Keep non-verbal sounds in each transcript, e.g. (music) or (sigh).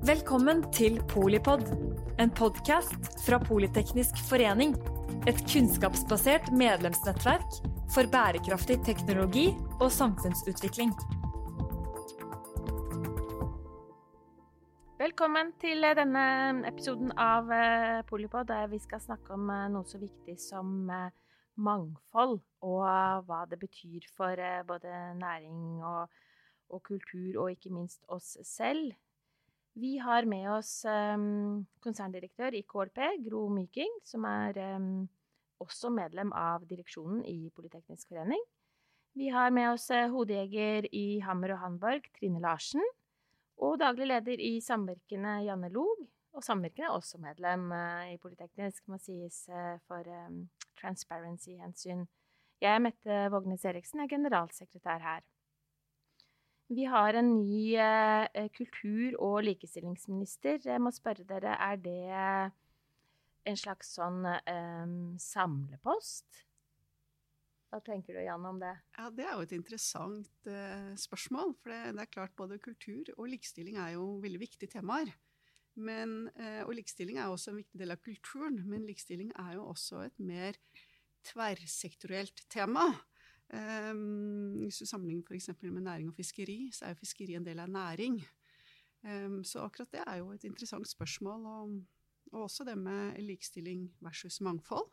Velkommen til Polipod, en podkast fra Politeknisk forening. Et kunnskapsbasert medlemsnettverk for bærekraftig teknologi og samfunnsutvikling. Velkommen til denne episoden av eh, Polipod, der vi skal snakke om eh, noe så viktig som eh, mangfold, og hva det betyr for både næring og, og kultur, og ikke minst oss selv. Vi har med oss um, konserndirektør i KLP, Gro Myking, som er um, også medlem av direksjonen i Politeknisk forening. Vi har med oss uh, hodejeger i Hammer og Hamburg, Trine Larsen. Og daglig leder i Samvirkene, Janne Log. Og Samvirkene er også medlem uh, i Politeknisk, må sies uh, for um, transparency-hensyn. Jeg er Mette Vågnes Eriksen, er generalsekretær her. Vi har en ny eh, kultur- og likestillingsminister. Jeg må spørre dere, er det en slags sånn um, samlepost? Hva tenker du, Jan, om det? Ja, Det er jo et interessant uh, spørsmål. For det, det, er klart både kultur og likestilling er jo veldig viktige temaer. Men, uh, og likestilling er også en viktig del av kulturen. Men likestilling er jo også et mer tverrsektorielt tema. Um, hvis du sammenligner f.eks. med næring og fiskeri, så er jo fiskeri en del av næring. Um, så akkurat det er jo et interessant spørsmål, og, og også det med likestilling versus mangfold.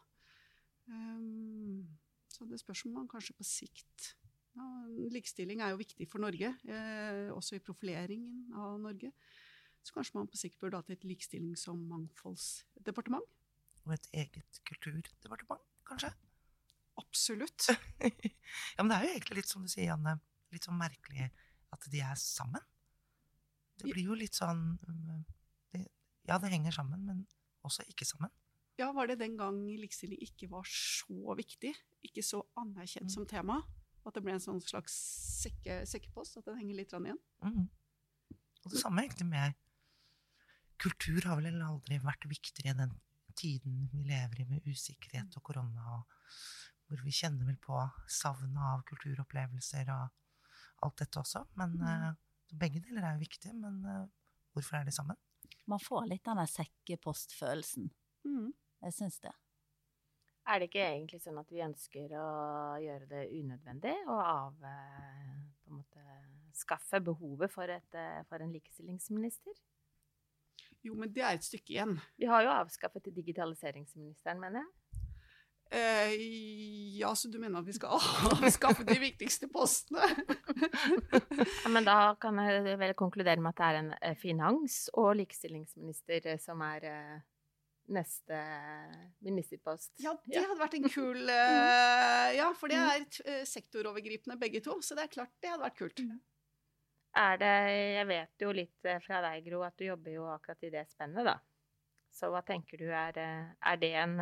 Um, så det spørs om man kanskje på sikt ja, Likestilling er jo viktig for Norge, eh, også i profileringen av Norge. Så kanskje man på sikt burde hatt et likestillings- og mangfoldsdepartement. Og et eget kulturdepartement, kanskje? Absolutt. (laughs) ja, men det er jo egentlig litt som du sier, Janne, litt sånn merkelig at de er sammen. Det blir jo litt sånn um, det, Ja, det henger sammen, men også ikke sammen. Ja, var det den gang likestilling ikke var så viktig, ikke så anerkjent mm. som tema? At det ble en sånn slags sekke, sekkepost? At den henger litt igjen? Mm. Og det samme egentlig med Kultur har vel aldri vært viktigere i den tiden vi lever i, med usikkerhet og korona og hvor vi kjenner vel på savnet av kulturopplevelser og alt dette også. Men mm. uh, begge deler er jo viktige. Men uh, hvorfor er de sammen? Man får litt den der sekkepostfølelsen. Mm. Jeg syns det. Er det ikke egentlig sånn at vi ønsker å gjøre det unødvendig og av eh, på en måte skaffe behovet for, et, for en likestillingsminister? Jo, men det er et stykke igjen. Vi har jo avskaffet digitaliseringsministeren, mener jeg. Eh, ja, så du mener at vi skal (laughs) avskaffe de viktigste postene? (laughs) ja, men da kan jeg vel konkludere med at det er en eh, finans- og likestillingsminister eh, som er neste ministerpost. Ja, det hadde vært en kul uh, (laughs) Ja, for det er sektorovergripende begge to, så det er klart det hadde vært kult. Mm. Er det Jeg vet jo litt fra deg, Gro, at du jobber jo akkurat i det spennet, da. Så hva tenker du, er, er det en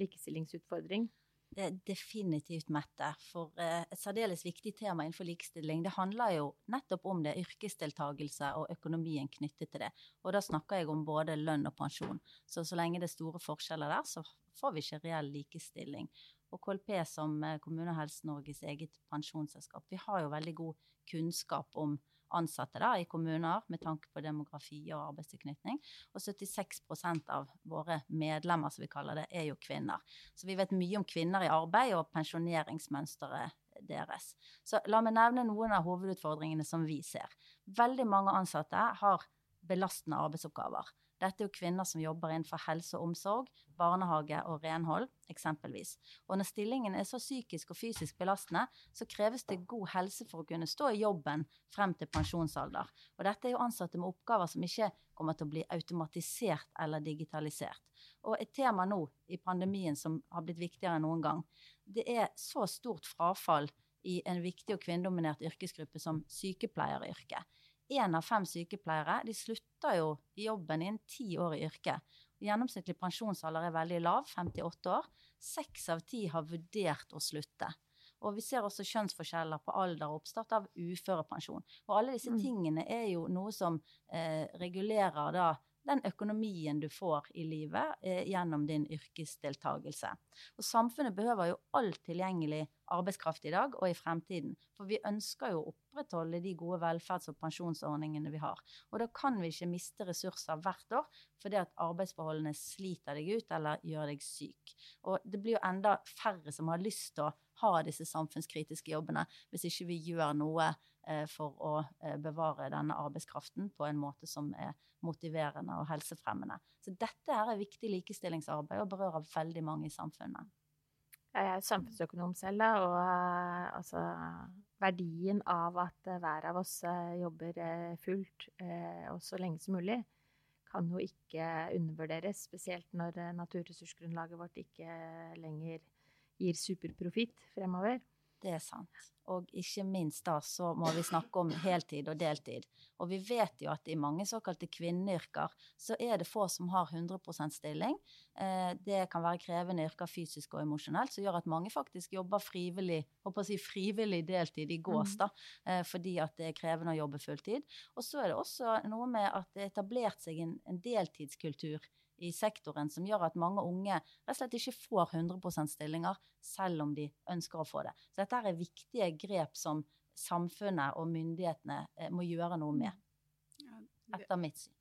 likestillingsutfordring? Det er definitivt, Mette. For eh, et særdeles viktig tema innenfor likestilling. Det handler jo nettopp om det, yrkesdeltakelse og økonomien knyttet til det. Og da snakker jeg om både lønn og pensjon. Så så lenge det er store forskjeller der, så får vi ikke reell likestilling. Og KLP som eh, Kommune- og Helse-Norges eget pensjonsselskap, vi har jo veldig god kunnskap om ansatte da, i kommuner med tanke på demografi og arbeidstilknytning. Og 76% av våre medlemmer, som vi kaller det, er jo kvinner. Så vi vet mye om kvinner i arbeid og pensjoneringsmønsteret deres. Så la meg nevne noen av hovedutfordringene som vi ser. Veldig mange ansatte har belastende arbeidsoppgaver. Dette er jo kvinner som jobber innenfor helse og omsorg, barnehage og renhold, eksempelvis. Og når stillingen er så psykisk og fysisk belastende, så kreves det god helse for å kunne stå i jobben frem til pensjonsalder. Og dette er jo ansatte med oppgaver som ikke kommer til å bli automatisert eller digitalisert. Og et tema nå i pandemien som har blitt viktigere enn noen gang, det er så stort frafall i en viktig og kvinnedominert yrkesgruppe som sykepleieryrket én av fem sykepleiere de slutter jo i jobben innen ti år i yrket. Gjennomsnittlig pensjonsalder er veldig lav, 58 år. Seks av ti har vurdert å slutte. Og vi ser også kjønnsforskjeller på alder og oppstart av uførepensjon. Og alle disse mm. tingene er jo noe som eh, regulerer da den økonomien du får i livet eh, gjennom din yrkesdeltagelse. Og samfunnet behøver jo all tilgjengelig arbeidskraft i dag og i fremtiden. For vi ønsker jo å opprettholde de gode velferds- og pensjonsordningene vi har. Og da kan vi ikke miste ressurser hvert år fordi at arbeidsforholdene sliter deg ut eller gjør deg syk. Og det blir jo enda færre som har lyst til å ha disse samfunnskritiske jobbene hvis ikke vi gjør noe eh, for å eh, bevare denne arbeidskraften på en måte som er motiverende og helsefremmende. Så dette er viktig likestillingsarbeid og berører veldig mange i samfunnet. Jeg er samfunnsøkonom selv, da, og uh, altså verdien av at uh, hver av oss uh, jobber fullt og så lenge som mulig, kan jo ikke undervurderes. Spesielt når naturressursgrunnlaget vårt ikke lenger gir superprofitt fremover. Det er sant. Og ikke minst da så må vi snakke om heltid og deltid. Og vi vet jo at i mange såkalte kvinneyrker så er det få som har 100% stilling. Eh, det kan være krevende yrker fysisk og emosjonelt, som gjør at mange faktisk jobber frivillig håper å si frivillig deltid i gås, mm. da, eh, fordi at det er krevende å jobbe fulltid. Og så er det også noe med at det er etablert seg en, en deltidskultur i sektoren som gjør at mange unge rett og slett ikke får 100% stillinger, selv om de ønsker å få det. Så dette er viktige grep som samfunnet og myndighetene eh, må gjøre noe med, etter mitt syn.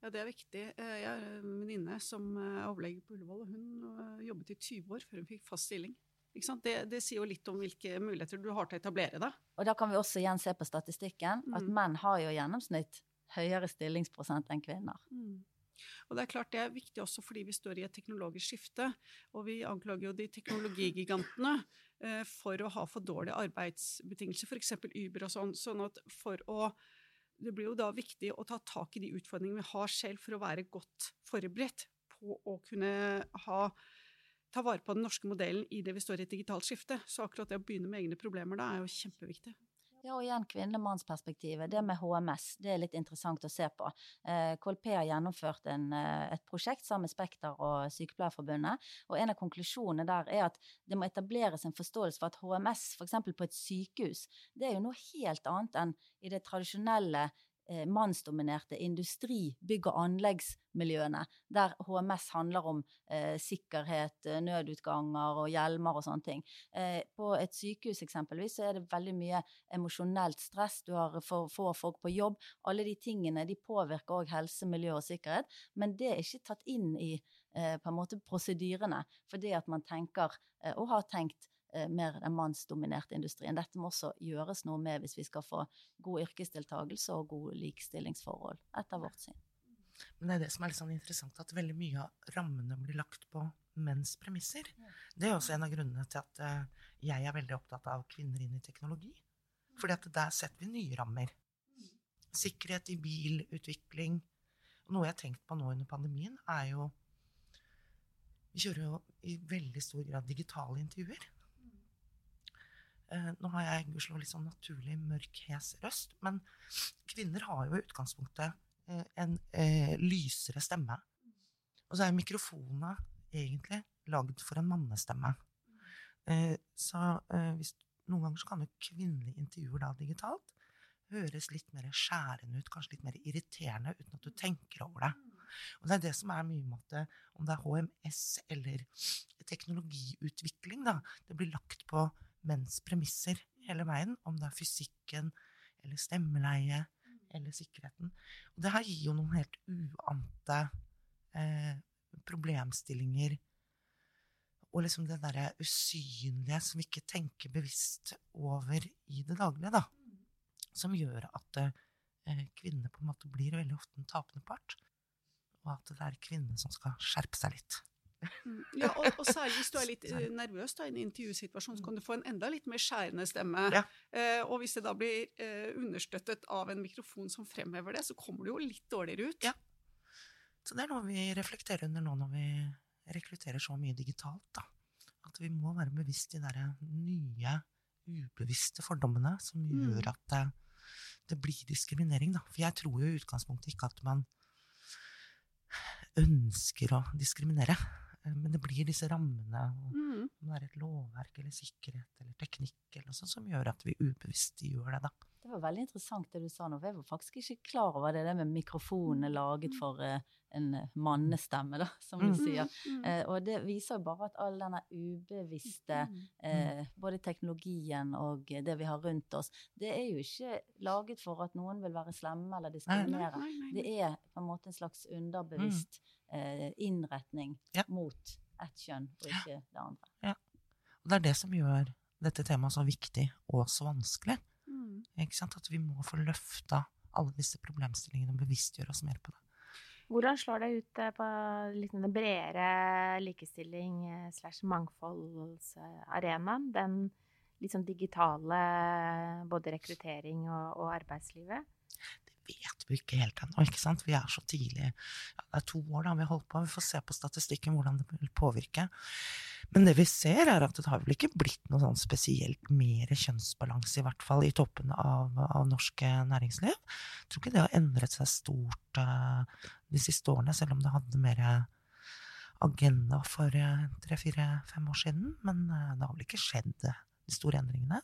Ja, det er viktig. Eh, jeg har en venninne som er overlege på Ullevål, og hun eh, jobbet i 20 år før hun fikk fast stilling. Det, det, sier jo litt om hvilke muligheter du har til å etablere deg. Og da kan vi også igjen se på statistikken at mm. menn har jo gjennomsnitt høyere stillingsprosent enn kvinner. Mm. Og det er klart det er viktig også fordi vi står i et teknologisk skifte. Og vi anklager jo de teknologigigantene eh, for å ha for dårlige arbeidsbetingelser, f.eks. Uber og sånn. sånn at for å det blir jo da viktig å ta tak i de utfordringene vi har selv, for å være godt forberedt på å kunne ha, ta vare på den norske modellen i det vi står i et digitalt skifte. Så akkurat det å begynne med egne problemer da er jo kjempeviktig. Ja, og igjen kvinne-mannsperspektivet. Det med HMS, det er litt interessant å se på. Eh, KLP har gjennomført en, eh, et prosjekt sammen med Spekter og Sykepleierforbundet, og en av konklusjonene der er at det må etableres en forståelse for at HMS, f.eks. på et sykehus, det er jo noe helt annet enn i det tradisjonelle eh, mannsdominerte industri-, bygg- og anleggsmiljøene, der HMS handler om eh, sikkerhet, eh, nødutganger og hjelmer og sånne ting. Eh, på et sykehus eksempelvis så er det veldig mye emosjonelt stress, du har for få folk på jobb. Alle de tingene de påvirker òg helse, miljø og sikkerhet, men det er ikke tatt inn i eh, på en måte prosedyrene, fordi at man tenker, eh, og har tenkt, mer den mannsdominerte industrien. Dette må også gjøres noe med hvis vi skal få god yrkesdeltakelse og gode likestillingsforhold, etter vårt syn. Men det er det som er litt sånn interessant, at veldig mye av rammene blir lagt på menns premisser. Det er også en av grunnene til at uh, jeg er veldig opptatt av kvinner inn i teknologi. Fordi at der setter vi nye rammer. Sikkerhet i bilutvikling. Noe jeg har tenkt på nå under pandemien, er jo Vi kjører jo i veldig stor grad digitale intervjuer. Eh, nå har jeg gudskjelov litt sånn naturlig mørk, hes røst, men kvinner har jo i utgangspunktet eh, en eh, lysere stemme. Og så er mikrofonene egentlig lagd for en mannestemme. Så hvis, noen ganger så kan jo kvinnelige intervjuer da digitalt høres litt mer skjærende ut, kanskje litt mer irriterende, uten at du tenker over det. Og det er det som er mye med at om det er HMS eller teknologiutvikling, da, det blir lagt på menns premisser hele veien, om det er fysikken eller stemmeleie eller sikkerheten. Og det her gir jo noen helt uante eh, problemstillinger. Og liksom det derre usynlige som vi ikke tenker bevisst over i det daglige, da. Som gjør at eh, kvinner på en måte blir veldig ofte en tapende part. Og at det er kvinnene som skal skjerpe seg litt. Mm. Ja, og, og, særlig hvis du er (laughs) litt nervøs da, i en intervjusituasjon, så kan du få en enda litt mer skjærende stemme. Ja. Uh, og hvis det da blir uh, understøttet av en mikrofon som fremhever det, så kommer du jo litt dårligere ut. Ja. Så det er noe vi reflekterer under nå når vi rekrutterer så mye digitalt. da. At vi må være bevisst de derre nye, ubevisste fordommene som mm. gjør at det, det blir diskriminering. da. For jeg tror jo i utgangspunktet ikke at man ønsker å diskriminere. Eh, men det blir disse rammene, mm. om det er et lovverk eller sikkerhet eller teknikk eller sånt, som gjør at vi ubevisst gjør det. da. Det var veldig interessant det du sa nå, for jeg var faktisk ikke klar over det, det med mikrofonen er laget for uh, en mannestemme, da, (laughs) som vi Mm. sier. Mm. Eh, og det viser jo bare at all denne ubevisste Mm. eh, Både teknologien og det vi har rundt oss, det er jo ikke laget for at noen vil være slemme eller diskriminere. Det er på en måte en slags underbevisst eh, innretning Ja. mot ett kjønn og ikke det andre. Og det er det som gjør dette temaet så viktig og så vanskelig. Mm. Ikke sant? At vi må få løfta alle disse problemstillingene og bevisstgjøre oss mer på det. Hvordan slår det ut eh, på litt den bredere likestilling eh, slash mangfoldsarenaen? Den liksom digitale både rekruttering og, og arbeidslivet? Ikke helt ennå, ikke sant. Vi er så tidlig. Ja, det er to år da vi har holdt på. Vi får se på statistikken hvordan det vil påvirke. Men det vi ser, er at det har vel ikke blitt noe sånn spesielt mer kjønnsbalanse, i hvert fall i toppen av, av norsk næringsliv. Jeg tror ikke det har endret seg stort uh, de siste årene, selv om det hadde mer agenda for eh, tre-fire-fem år siden. Men uh, det har vel ikke skjedd eh, de store endringene.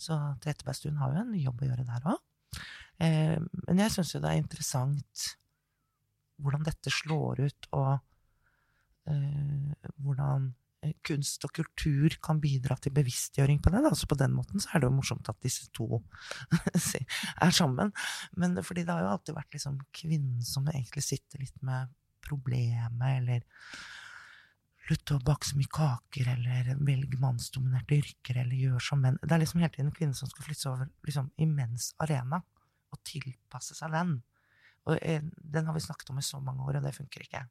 Så Trettebergstuen har jo en jobb å gjøre der òg. Eh, men jeg syns jo det er interessant hvordan dette slår ut, og eh, hvordan eh, kunst og kultur kan bidra til bevisstgjøring på det. Da. Så på den måten så er det jo morsomt at disse to (laughs) er sammen. Men fordi det har jo alltid vært liksom kvinnen som egentlig sitter litt med problemet, eller slutt å bake så mye kaker, eller velg mannsdominerte yrker, eller gjør som menn. Det er liksom hele tiden kvinnen som skal flytte seg over liksom, i menns arena, og tilpasse seg den. Og eh, den har vi snakket om i så mange år, og det funker ikke.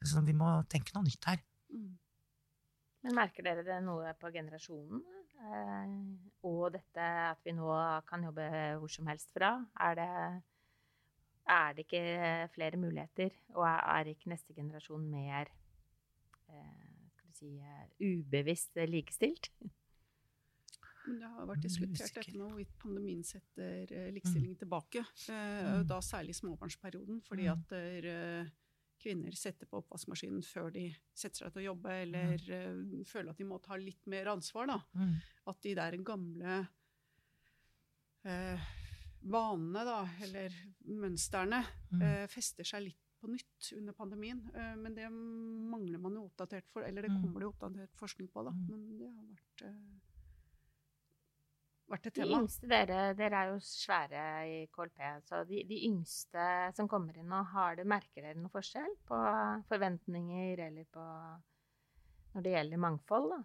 Så vi må tenke noe nytt her. Mm. Men merker dere det noe på generasjonen? Eh, og dette at vi nå kan jobbe hvor som helst fra? Er det, er det ikke flere muligheter? Og er, ikke neste generasjon mer eh, si, eh, ubevisst likestilt? (laughs) Men det har vært er diskutert dette med hvorvidt pandemien setter eh, likestillingen tilbake. Eh, Mm. Da særlig småbarnsperioden, fordi Mm. at eh, kvinner setter på oppvaskmaskinen før de setter seg til å jobbe, eller føler at de må ta litt mer ansvar. da. Mm. At de der gamle eh, vanene, da, eller mønstrene, Mm. eh, fester seg litt på nytt under pandemien. Men det mangler man jo oppdatert for, eller det Mm. kommer det jo oppdatert forskning på, da. Mm. Men det har vært, vært et De yngste dere, dere er jo svære i KLP, så de, de yngste som kommer inn nå, har det, merker dere noe forskjell på forventninger eller på når det gjelder mangfold? da?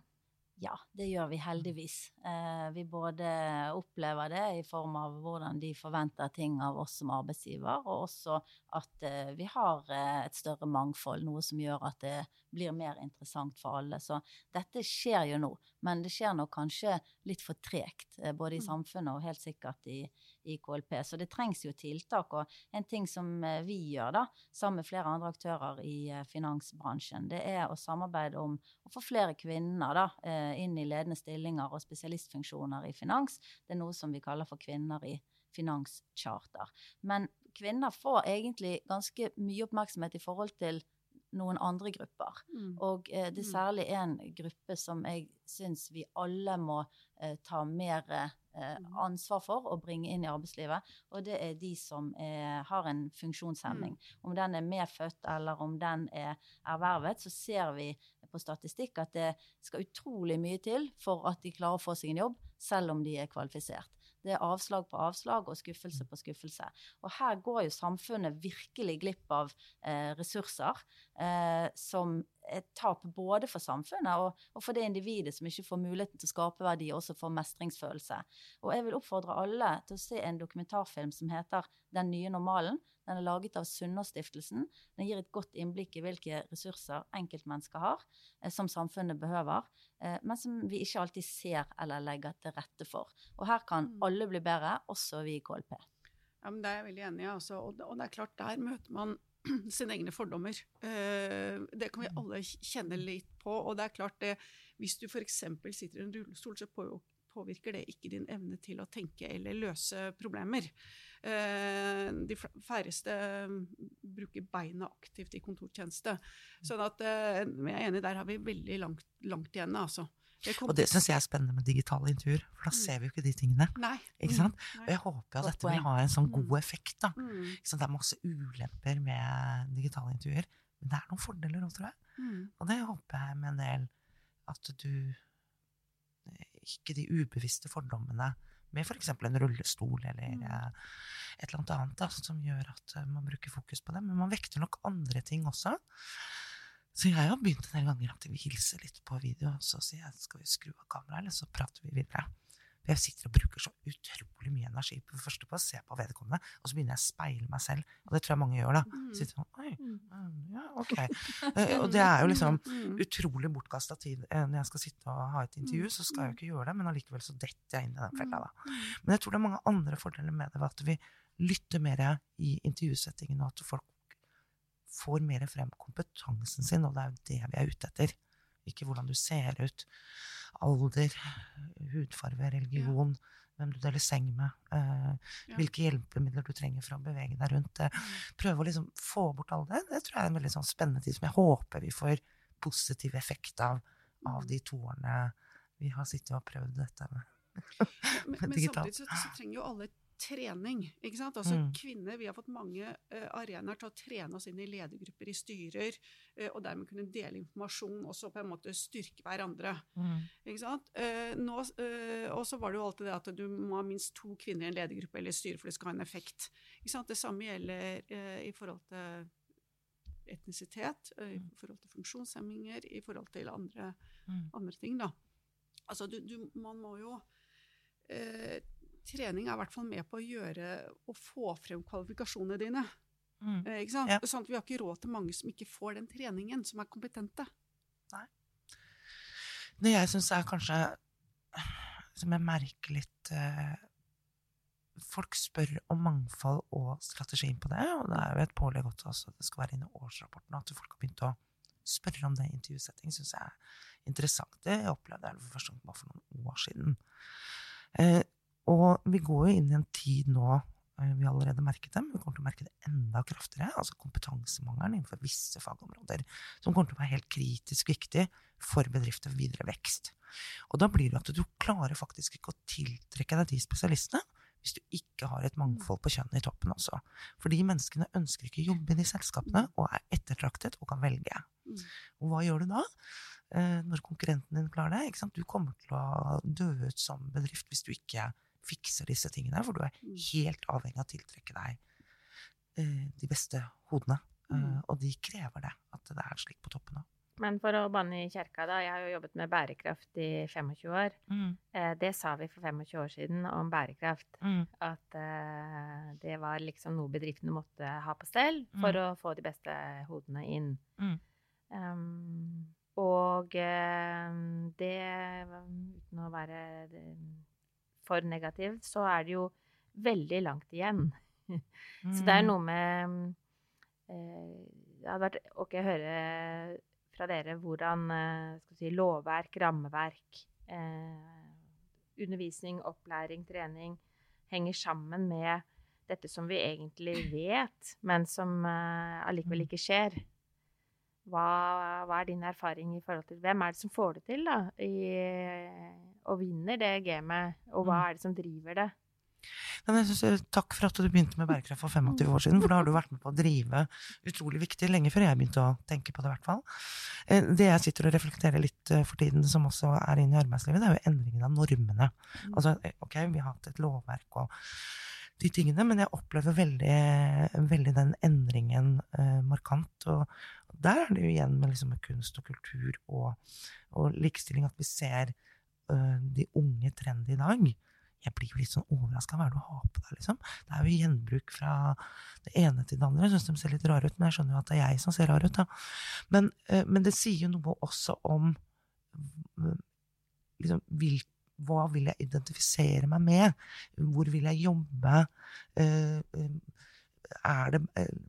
Ja, det gjør vi heldigvis. Eh, vi både opplever det i form av hvordan de forventer ting av oss som arbeidsgiver, og også at eh, vi har eh, et større mangfold, noe som gjør at det blir mer interessant for alle. Så dette skjer jo nå, men det skjer nok kanskje litt for tregt, både i Mm. samfunnet og helt sikkert i, i KLP. Så det trengs jo tiltak. Og en ting som eh, vi gjør da, sammen med flere andre aktører i eh, finansbransjen, det er å samarbeide om å få flere kvinner da, eh, inn i ledende stillinger og spesialistfunksjoner i finans. Det er noe som vi kaller for kvinner i finanscharter. Men kvinner får egentlig ganske mye oppmerksomhet i forhold til noen andre grupper. Mm. Og eh, det er Mm. særlig en gruppe som jeg syns vi alle må eh, ta mer eh, Mm. ansvar for å bringe inn i arbeidslivet. Og det er de som eh, har en funksjonshemming. Om den er medfødt eller om den er ervervet, så ser vi på statistikk at det skal utrolig mye til for at de klarer å få seg en jobb, selv om de er kvalifisert. Det er avslag på avslag og skuffelse på skuffelse. Og her går jo samfunnet virkelig glipp av eh, ressurser eh, som et tap både for samfunnet og, og for det individet som ikke får muligheten til å skape verdi, også for mestringsfølelse. Og jeg vil oppfordre alle til å se en dokumentarfilm som heter Den nye normalen. Den er laget av Sunnaas-stiftelsen. Den gir et godt innblikk i hvilke ressurser enkeltmennesker har, eh, som samfunnet behøver, eh, men som vi ikke alltid ser eller legger til rette for. Og her kan Mm. alle bli bedre, også vi i KLP. Ja, men Det er jeg veldig enig i. Altså. Og, det- og det er klart, der møter man (clears throat) sine egne fordommer. Eh, det kan vi alle kjenne litt på. Og det er klart det, hvis du f.eks. sitter i en rullestol, så påvirker det ikke din evne til å tenke eller løse problemer. Eh, de færreste bruker beina aktivt i kontortjeneste. Sånn at eh, jeg er enig, der har vi veldig langt, langt igjen. Altså. Det Og det syns jeg er spennende med digitale intervjuer, for da Mm. ser vi jo ikke de tingene. Nei. Ikke Mm. sant? Og jeg håper at dette vil ha en sånn Mm. god effekt. da. Mm. Det er masse ulemper med digitale intervjuer, men det er noen fordeler òg, tror jeg. Mm. Og det håper jeg med en del at du Ikke de ubevisste fordommene med f.eks. en rullestol eller Mm. eh, et eller annet annet da, som gjør at eh, man bruker fokus på det. Men man vekter nok andre ting også. Så jeg har begynt en del ganger at vi hilser litt på video, og så sier jeg skal vi skru av kameraet, eller så prater vi videre. For jeg sitter og bruker så utrolig mye energi på det første på å se på vedkommende, og så begynner jeg å speile meg selv. Og det tror jeg mange gjør, da. Mm. Sitter sånn Oi, Mm. mm, ja, ok. Eh, Og det er jo liksom (laughs) Mm. utrolig bortkasta tid. Eh, Når jeg skal sitte og ha et intervju, så skal jeg jo ikke gjøre det, men allikevel så detter jeg inn i den fella, da. Men jeg tror det er mange andre fordeler med det, ved at vi lytter mer i intervjusettingen, og at folk får mer frem kompetansen sin, og det er jo det vi er ute etter. Ikke hvordan du ser ut, alder, hudfarve, religion, hvem du deler seng med, eh, Ja. hvilke hjelpemidler du trenger for å bevege deg rundt. Eh, prøve å liksom få bort alle det. Det tror jeg er en veldig sånn spennende tid som jeg håper vi får positiv effekt av, av de to årene vi har sittet og prøvd dette med. Men, (laughs) men samtidig så, så trenger jo alle trening. ikke sant? Altså Mm. Kvinner, Vi har fått mange uh, arenaer til å trene oss inn i ledergrupper, i styrer, uh, og dermed kunne dele informasjon også på en måte styrke hverandre. ikke sant? Uh, nå, og så var det jo alltid det at du må ha minst to kvinner i en ledergruppe eller styre for det skal ha en effekt. ikke sant? Det samme gjelder i forhold til etnisitet, i forhold til funksjonshemminger, i forhold til andre Mm. andre ting, da. Altså, du, du, man må jo eh, Trening er i hvert fall med på å gjøre og få frem kvalifikasjonene dine. Mm. Eh, ikke sant? Ja. Sånn at vi har ikke råd til mange som ikke får den treningen, som er kompetente. Det jeg syns er kanskje Som jeg merker litt eh, Folk spør om mangfold og strategien på det, og det er jo et pålegg også at det skal være inne i årsrapporten, at folk har begynt å spørre om det i intervjusetting, syns jeg er interessant. Det opplevde jeg for første gang bare for noen år siden. Eh, og vi går jo inn i en tid nå eh, vi har allerede merket dem. vi kommer til å merke det enda kraftigere. Altså kompetansemangelen innenfor visse fagområder, som kommer til å være helt kritisk viktig for bedrifter for videre vekst. Og da blir det at du klarer faktisk ikke å tiltrekke deg de spesialistene hvis du ikke har et mangfold på kjønn i toppen også. For de menneskene ønsker ikke å jobbe i de selskapene, og er ettertraktet og kan velge. Mm. Og hva gjør du da? Eh, når konkurrenten din klarer det? Du kommer til å dø ut som bedrift hvis du ikke fikser disse tingene, for du er Mm. helt avhengig av å tiltrekke deg eh, de beste hodene. Mm. og de krever det, at det er slik på toppen òg. Men for å banne i kjerka, da. Jeg har jo jobbet med bærekraft i 25 år. Eh, det sa vi for 25 år siden om bærekraft. Mm. At eh, det var liksom noe bedriftene måtte ha på stell for å få de beste hodene inn. Mm. Um, og eh, det, uten å være for negativ, så er det jo veldig langt igjen. (laughs) Så det er Mm. noe med eh, Det hadde vært ok å høre fra dere hvordan eh, si, lovverk, rammeverk, eh, undervisning, opplæring, trening henger sammen med dette som vi egentlig vet, men som allikevel ikke skjer. Hva, hva er din erfaring i forhold til Hvem er det som får det til, da? I, og vinner det gamet? Og hva Mm. er det som driver det? Synes, takk for at du begynte med bærekraft for 25 år siden, for da har du vært med på å drive utrolig viktig, lenge før jeg begynte å tenke på det, i hvert fall. Eh, Det jeg sitter og reflekterer litt eh, for tiden, som også er inne i arbeidslivet, det er jo endringen av normene. Altså, eh, ok, vi har hatt et lovverk og de tingene, men jeg opplever veldig, veldig den endringen eh, markant. Og der er det jo igjen med, liksom, med kunst og kultur og, og likestilling at vi ser eh, de unge trendy i dag. Jeg blir jo litt sånn overraska. Hva er det du har på deg, liksom? Det er jo gjenbruk fra det ene til det andre. Jeg syns de ser litt rare ut, men jeg skjønner jo at det er jeg som ser rar ut, da. Men, eh, men det sier jo noe også om mm, liksom, vil, hva vil jeg identifisere meg med? Hvor vil jeg jobbe? Eh, er det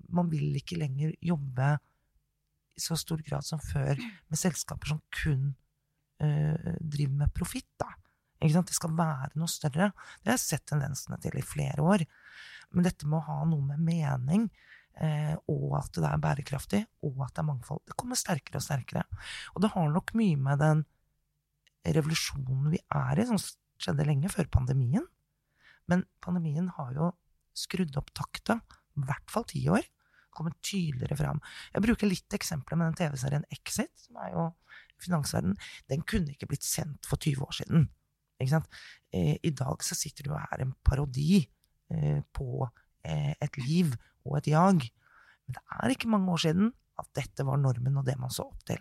Man vil ikke lenger jobbe i så stor grad som før med selskaper som kun driver med profitt, da. Det skal være noe større. Det har jeg sett tendensene til i flere år. Men dette med å ha noe med mening, eh, og at det er bærekraftig, og at det er mangfold, det kommer sterkere og sterkere. Og det har nok mye med den revolusjonen vi er i, som skjedde lenge før pandemien. Men pandemien har jo skrudd opp takta, i hvert fall ti år. Kommet tydeligere fram. Jeg bruker litt eksempler med den TV-serien Exit, som er jo finansverden. Den kunne ikke blitt sendt for 20 år siden. Ikke sant? Eh, I dag så sitter du og er en parodi eh, på eh, et liv og et jag. Men det er ikke mange år siden at dette var normen og det man så opp til.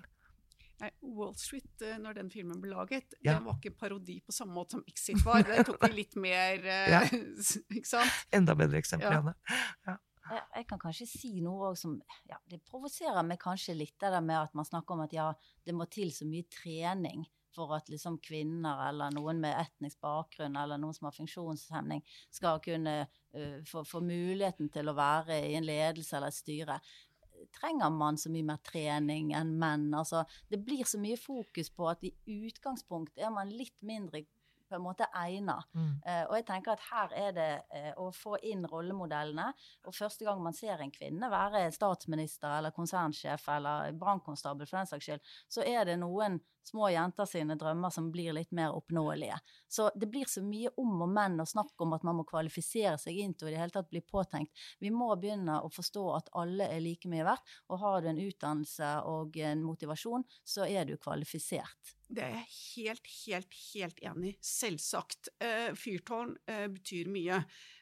Nei, Wall Street, når den filmen ble laget, Ja. den var ikke parodi på samme måte som Exit var. det tok (laughs) vi litt mer Ja. (laughs) Ikke sant? Enda bedre eksempel, Ja. Janne. Jeg, jeg kan kanskje si noe som ja, Det provoserer meg kanskje litt, det der med at man snakker om at ja, det må til så mye trening for at liksom kvinner eller noen med etnisk bakgrunn eller noen som har funksjonshemning, skal kunne uh, få, få muligheten til å være i en ledelse eller et styre. Trenger man så mye mer trening enn menn? Altså, det blir så mye fokus på at i utgangspunktet er man litt mindre på en måte egnet. Mm. Eh, og jeg tenker at her er det eh, å få inn rollemodellene. Og første gang man ser en kvinne være statsminister eller konsernsjef eller brannkonstabel for den saks skyld, så er det noen små jenter sine drømmer som blir litt mer oppnåelige. Så det blir så mye om og men og snakk om at man må kvalifisere seg inn til å i det hele tatt bli påtenkt. Vi må begynne å forstå at alle er like mye verdt, og har du en utdannelse og en motivasjon, så er du kvalifisert. Det er jeg helt, helt, helt enig i. Selvsagt. Eh, fyrtårn eh, betyr mye.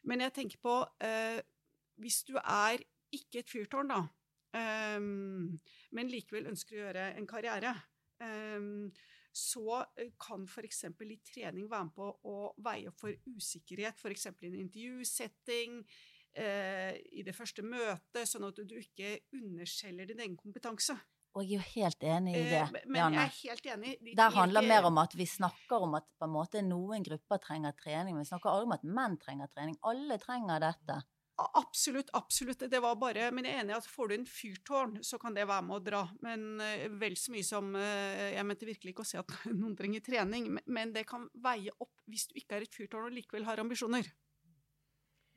Men jeg tenker på eh, Hvis du er ikke et fyrtårn, da, men likevel ønsker å gjøre en karriere, så kan f.eks. litt trening være med på å veie opp for usikkerhet, f.eks. i en intervjusetting, eh, i det første møtet, sånn at du ikke underskjeller din egen kompetanse. Og jeg er jo helt enig i det, Eh, men Janne. jeg er helt enig. De Det handler ikke- mer om at vi snakker om at på en måte noen grupper trenger trening, men vi snakker aldri om at menn trenger trening. Alle trenger dette. Absolutt, absolutt. Det var bare, men jeg er enig i at får du en fyrtårn, så kan det være med å dra. Men eh, vel så mye som eh, Jeg mente virkelig ikke å si at (laughs) noen trenger trening, men- det kan veie opp hvis du ikke er et fyrtårn og likevel har ambisjoner.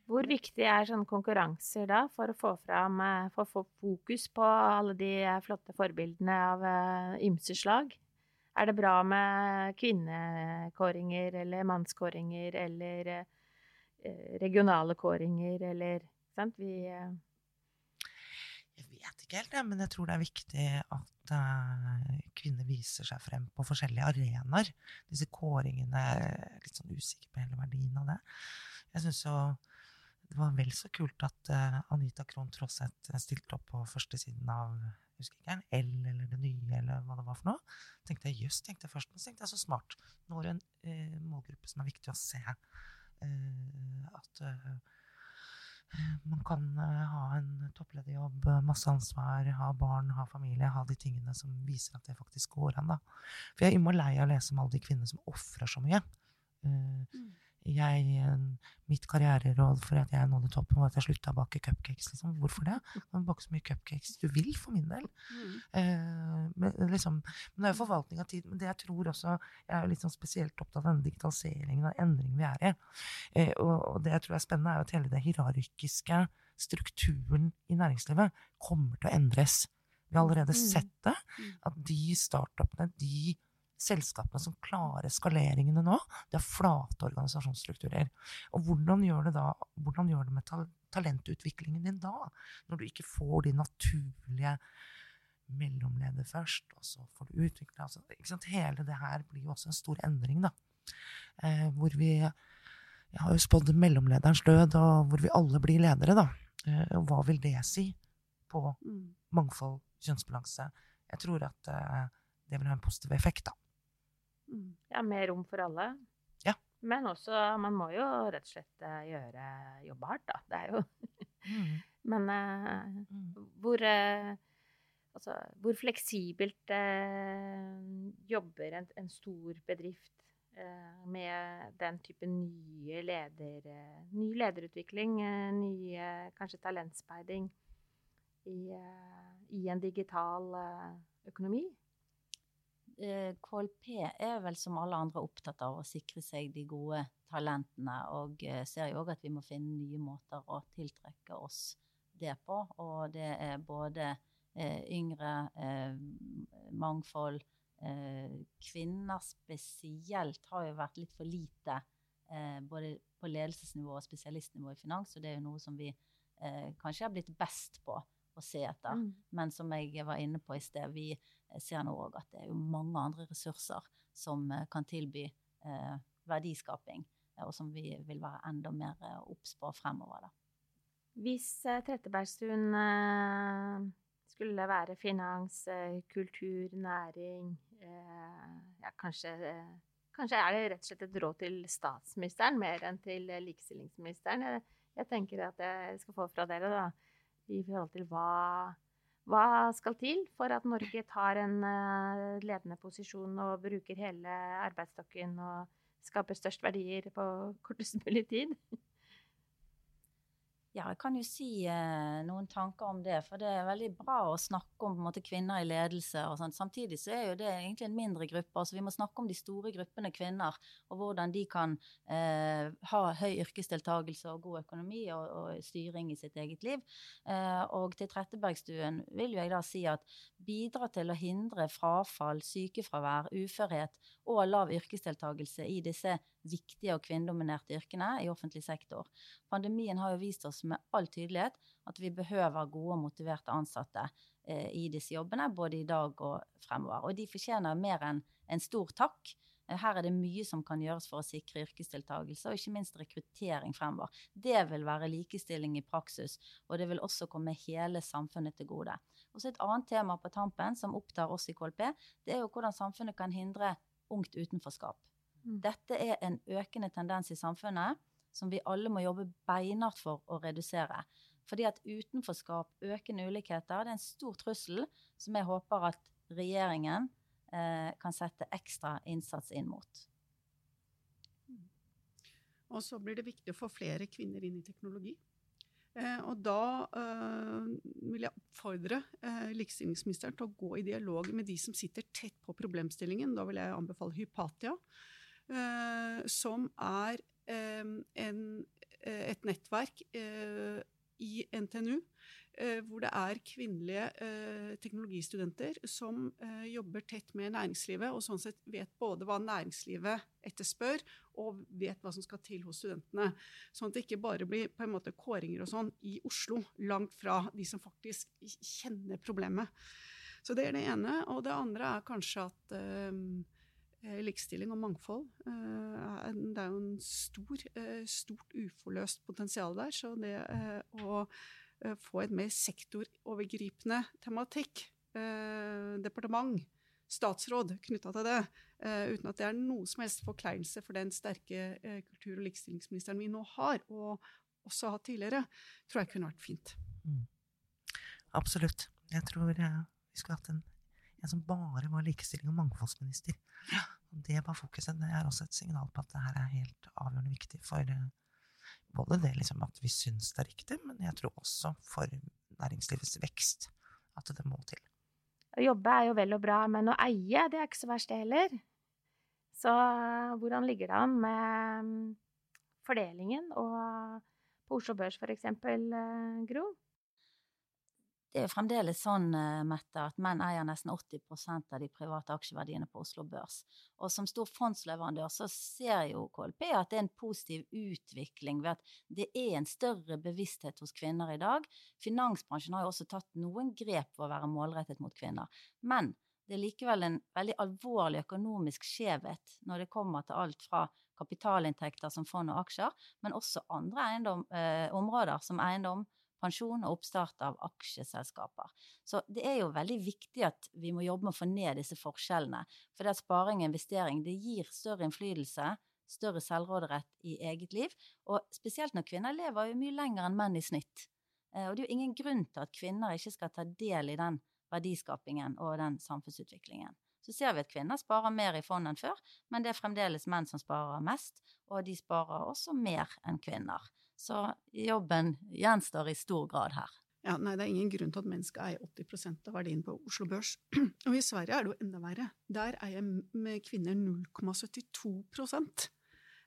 Hvor viktig er sånne konkurranser da, for å få fram eh, For å få fokus på alle de flotte forbildene av ymse slag? Er det bra med kvinnekåringer eller mannskåringer eller regionale kåringer eller sant? Vi eh, Jeg vet ikke helt, jeg, men jeg tror det er viktig at eh, kvinner viser seg frem på forskjellige arenaer. Disse kåringene er Litt sånn usikker på hele verdien av det. Jeg syns jo det var vel så kult at eh, Anita Krohn Traaseth stilte opp på førstesiden av husker ikke, L eller Det Nye, eller hva det var for noe. tenkte jeg jøss, tenkte jeg først, men så tenkte jeg så smart. Nå er det en eh, målgruppe som er viktig å se. Eh, at eh, Man kan eh, ha en topplederjobb, masse ansvar, ha barn, ha familie, ha de tingene som viser at det faktisk går an. da. For jeg er innmari lei av å lese om alle de kvinnene som ofrer så mye. Eh, Jeg, eh, mitt karriereråd for at jeg nådde toppen, var at jeg slutta å bake cupcakes. Liksom. Hvorfor det? Du kan bake så mye cupcakes du vil, for min del. Eh, men, liksom, men det er jo forvaltning av tid. Men det jeg tror også Jeg er jo litt sånn spesielt opptatt av den digitaliseringen og endringen vi er i. Eh, og, og det jeg tror er spennende, er jo at hele det hierarkiske strukturen i næringslivet kommer til å endres. Vi har allerede Mm. sett det. At de startupene, de selskapene som klarer skaleringene nå, det har flate organisasjonsstrukturer. Og hvordan gjør det da, hvordan gjør det med tal talentutviklingen din da? Når du ikke får de naturlige mellomleder først, og så får du utvikle altså, ikke sant? Hele det her blir jo også en stor endring, da. Eh, hvor vi Jeg har jo spådd mellomlederens død, og hvor vi alle blir ledere, da. Eh, og hva vil det si på Mm. mangfold, kjønnsbalanse? Jeg tror at eh, det vil ha en positiv effekt, da. Mm. Ja, mer rom for alle. Ja. Men også, man må jo rett og slett eh, gjøre jobbe hardt, da. Det er jo (laughs) Men eh, Mm. hvor uh, Altså, hvor fleksibelt eh, jobber en, en stor bedrift eh, med den type nye leder... Ny lederutvikling, nye kanskje talentspeiding i, i en digital økonomi? Eh, KLP er vel som alle andre opptatt av å sikre seg de gode talentene, og eh, ser jo òg at vi må finne nye måter å tiltrekke oss det på. Og det er både eh, yngre, mangfold, kvinner spesielt har jo vært litt for lite både på ledelsesnivå og spesialistnivå i finans, og det er jo noe som vi kanskje har blitt best på å se etter. Mm. Men som jeg var inne på i sted, vi eh, ser nå òg at det er jo mange andre ressurser som eh, kan tilby eh, verdiskaping, og som vi vil være enda mer obs på fremover. Da. Hvis eh, Trettebergstuen eh, skulle være finans, eh, kultur, næring ja, kanskje, kanskje er det rett og slett et råd til statsministeren mer enn til likestillingsministeren. Jeg, jeg tenker at jeg skal få fra dere, da i forhold til hva, hva skal til for at Norge tar en uh, ledende posisjon og bruker hele arbeidsstokken og skaper størst verdier på kortest mulig tid? Ja, jeg kan jo si eh, noen tanker om det. For det er veldig bra å snakke om måte, kvinner i ledelse. og sånt. Samtidig så er jo det egentlig en mindre gruppe. altså Vi må snakke om de store gruppene kvinner, og hvordan de kan eh, ha høy yrkesdeltakelse og god økonomi og, og styring i sitt eget liv. Eh, og til Trettebergstuen vil jo jeg da si at bidra til å hindre frafall, sykefravær, uførhet og lav yrkesdeltakelse i disse viktige og kvinnedominerte yrkene i offentlig sektor. Pandemien har jo vist oss med all tydelighet at vi behøver gode og motiverte ansatte eh, i disse jobbene, både i dag og fremover. Og de fortjener mer enn en stor takk. Eh, her er det mye som kan gjøres for å sikre yrkesdeltakelse, og ikke minst rekruttering fremover. Det vil være likestilling i praksis, og det vil også komme hele samfunnet til gode. Og så Et annet tema på tampen som opptar oss i KLP, det er jo hvordan samfunnet kan hindre ungt utenforskap. Mm. Dette er en økende tendens i samfunnet som vi alle må jobbe beinhardt for å redusere. Fordi at utenforskap, økende ulikheter, det er en stor trussel som jeg håper at regjeringen eh, kan sette ekstra innsats inn mot. Og så blir det viktig å få flere kvinner inn i teknologi. Eh, og da eh, vil jeg oppfordre eh, likestillingsministeren til å gå i dialog med de som sitter tett på problemstillingen. Da vil jeg anbefale Hypatia, som er en, eh, et nettverk eh, i NTNU eh, hvor det er kvinnelige teknologistudenter som jobber tett med næringslivet, og sånn sett vet både hva næringslivet etterspør, og vet hva som skal til hos studentene. Sånn at det ikke bare blir på en måte kåringer og sånn i Oslo, langt fra de som faktisk kjenner problemet. Så det er det ene. Og det andre er kanskje at Eh, likestilling og mangfold. Eh, det er jo en stor, eh, stort uforløst potensial der. Så det å få et mer sektorovergripende tematikk, departement, statsråd knytta til det, uten at det er noe som helst forkleinelse for den sterke kultur- og likestillingsministeren vi nå har, og også har hatt tidligere, tror jeg kunne vært fint. Mm. Absolutt. Jeg tror vi skulle hatt en en som bare var likestilling- og mangfoldsminister. Ja. Det var fokuset. Det er også et signal på at det her er helt avgjørende viktig for eh, både det liksom at vi syns det er riktig, men jeg tror også for næringslivets vekst at det må til. Å jobbe er jo vel og bra, men å eie, det er ikke så verst, det heller. Så hvordan ligger det an med mm, fordelingen og på Oslo Børs, eksempel, eh, Gro? Det er fremdeles sånn, eh, Mette, at menn eier nesten 80% av de private aksjeverdiene på Oslo Børs. Og som stor fondsleverandør så ser jo KLP at det er en positiv utvikling ved at det er en større bevissthet hos kvinner i dag. Finansbransjen har jo også tatt noen grep for å være målrettet mot kvinner. Men det er likevel en veldig alvorlig økonomisk skjevhet når det kommer til alt fra kapitalinntekter som fond og aksjer, men også andre eiendom, eh, områder som eiendom, pensjon og oppstart av aksjeselskaper. Så det er jo veldig viktig at vi må jobbe med å få ned disse forskjellene. For det at sparing og investering det gir større innflytelse, større selvråderett i eget liv. Og spesielt når kvinner lever jo mye lenger enn menn i snitt. Eh, og det er jo ingen grunn til at kvinner ikke skal ta del i den verdiskapingen og den samfunnsutviklingen. Så ser vi at kvinner sparer mer i fond enn før, men det er fremdeles menn som sparer mest, og de sparer også mer enn kvinner. Så jobben gjenstår i stor grad her. Ja, nei, Det er ingen grunn til at mennesket eier 80% av verdien på Oslo Børs. (clears throat) Og i Sverige er det jo enda verre. Der eier kvinner 0,72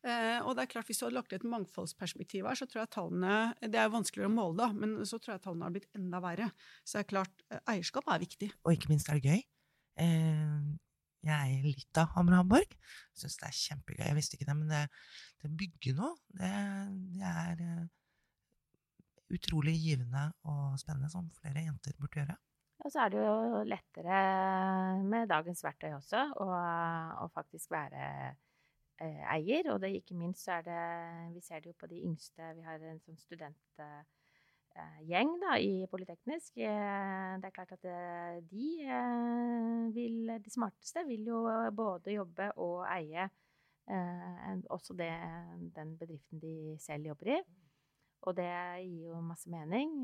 eh, og det er klart, Hvis du hadde lagt et mangfoldsperspektiv her, så tror jeg tallene Det er vanskeligere å måle, da, men så tror jeg tallene har blitt enda verre. Så det er klart, eh, eierskap er viktig. Og ikke minst er det gøy. Eh, Jeg eier litt av Hamar Hamburg. Syns det er kjempegøy. Jeg visste ikke det, men det, det bygger noe. Det, det er uh, utrolig givende og spennende, som flere jenter burde gjøre. Og så er det jo lettere med dagens verktøy også å, å faktisk være eh, eier. Og det, ikke minst så er det Vi ser det jo på de yngste. Vi har en sånn student Eh, gjeng da, i Politeknisk. Eh, det er klart at eh, de vil De smarteste vil jo både jobbe og eie også det, den bedriften de selv jobber i. Og det gir jo masse mening.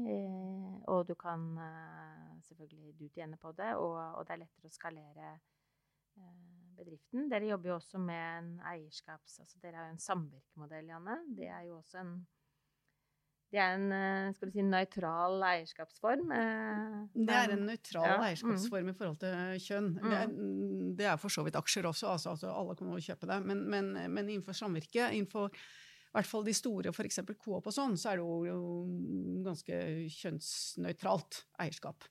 Og du kan selvfølgelig du tjene på det, og, og det er lettere å skalere bedriften. Dere jobber jo også med en eierskaps... Altså dere har jo en samvirkemodell, Janne. Det er jo også en det er en eh, skal du si, nøytral eierskapsform. Eh, det er en nøytral ja. eierskapsform i forhold til kjønn. Mm. Det, er, det, er, for så vidt aksjer også, altså, altså alle kan jo kjøpe det. Men, men, men innenfor samvirke, innenfor i hvert fall de store, f.eks. Coop og sånn, så er det jo ganske kjønnsnøytralt eierskap.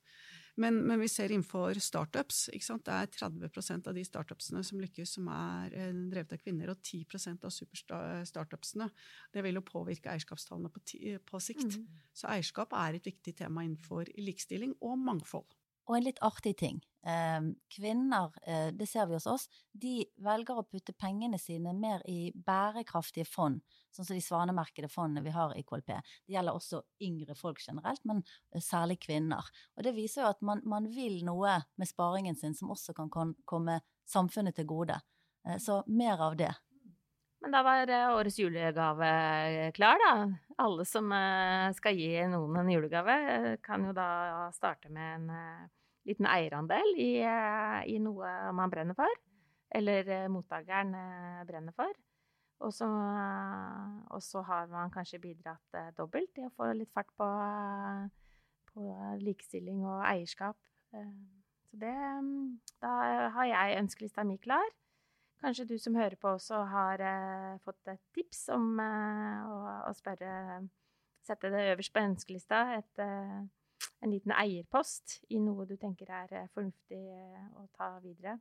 Men, men, vi ser innenfor startups. Det er 30% av de startupsene som lykkes, som er eh, drevet av kvinner, og 10% av superstartupsene. Det vil jo påvirke eierskapstallene på, på sikt. Mm. Så eierskap er et viktig tema innenfor likestilling og mangfold. Og en litt artig ting. Ehm, kvinner, eh, det ser vi hos oss, de velger å putte pengene sine mer i bærekraftige fond, sånn som de svanemerkede fondene vi har i KLP. Det gjelder også yngre folk generelt, men eh, særlig kvinner. Og det viser jo at man, man vil noe med sparingen sin som også kan komme samfunnet til gode. Eh, så mer av det. Men da var årets julegave klar, da. Alle som skal gi noen en julegave, kan jo da starte med en liten eierandel i, i noe man brenner for. Eller mottakeren brenner for. Og så, og så, har man kanskje bidratt dobbelt i å få litt fart på, på likestilling og eierskap. Så det Da har jeg ønskelista mi klar. Kanskje du som hører på også har fått et tips om å, å, spørre Sette det øverst på ønskelista. Et, uh, en liten eierpost i noe du tenker er fornuftig å ta videre.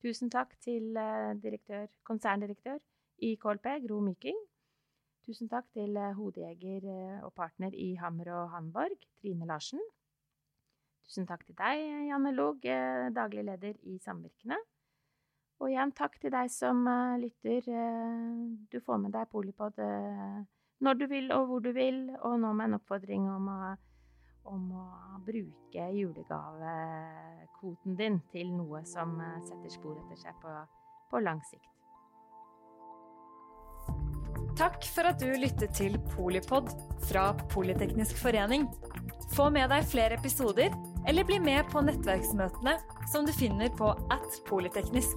Tusen takk til direktør, konserndirektør i KLP, Gro Myking. Tusen takk til hodejeger og partner i Hammer og Hanborg, Trine Larsen. Tusen takk til deg, Janne Log, daglig leder i Samvirkene. Og igjen takk til deg som lytter. Du får med deg Polipod når du vil og hvor du vil, og nå med en oppfordring om å, om å bruke julegavekvoten din til noe som setter spor etter seg på, på lang sikt. Takk for at du lyttet til Polipod fra Politeknisk forening. Få med deg flere episoder, eller bli med på nettverksmøtene som du finner på at polyteknisk.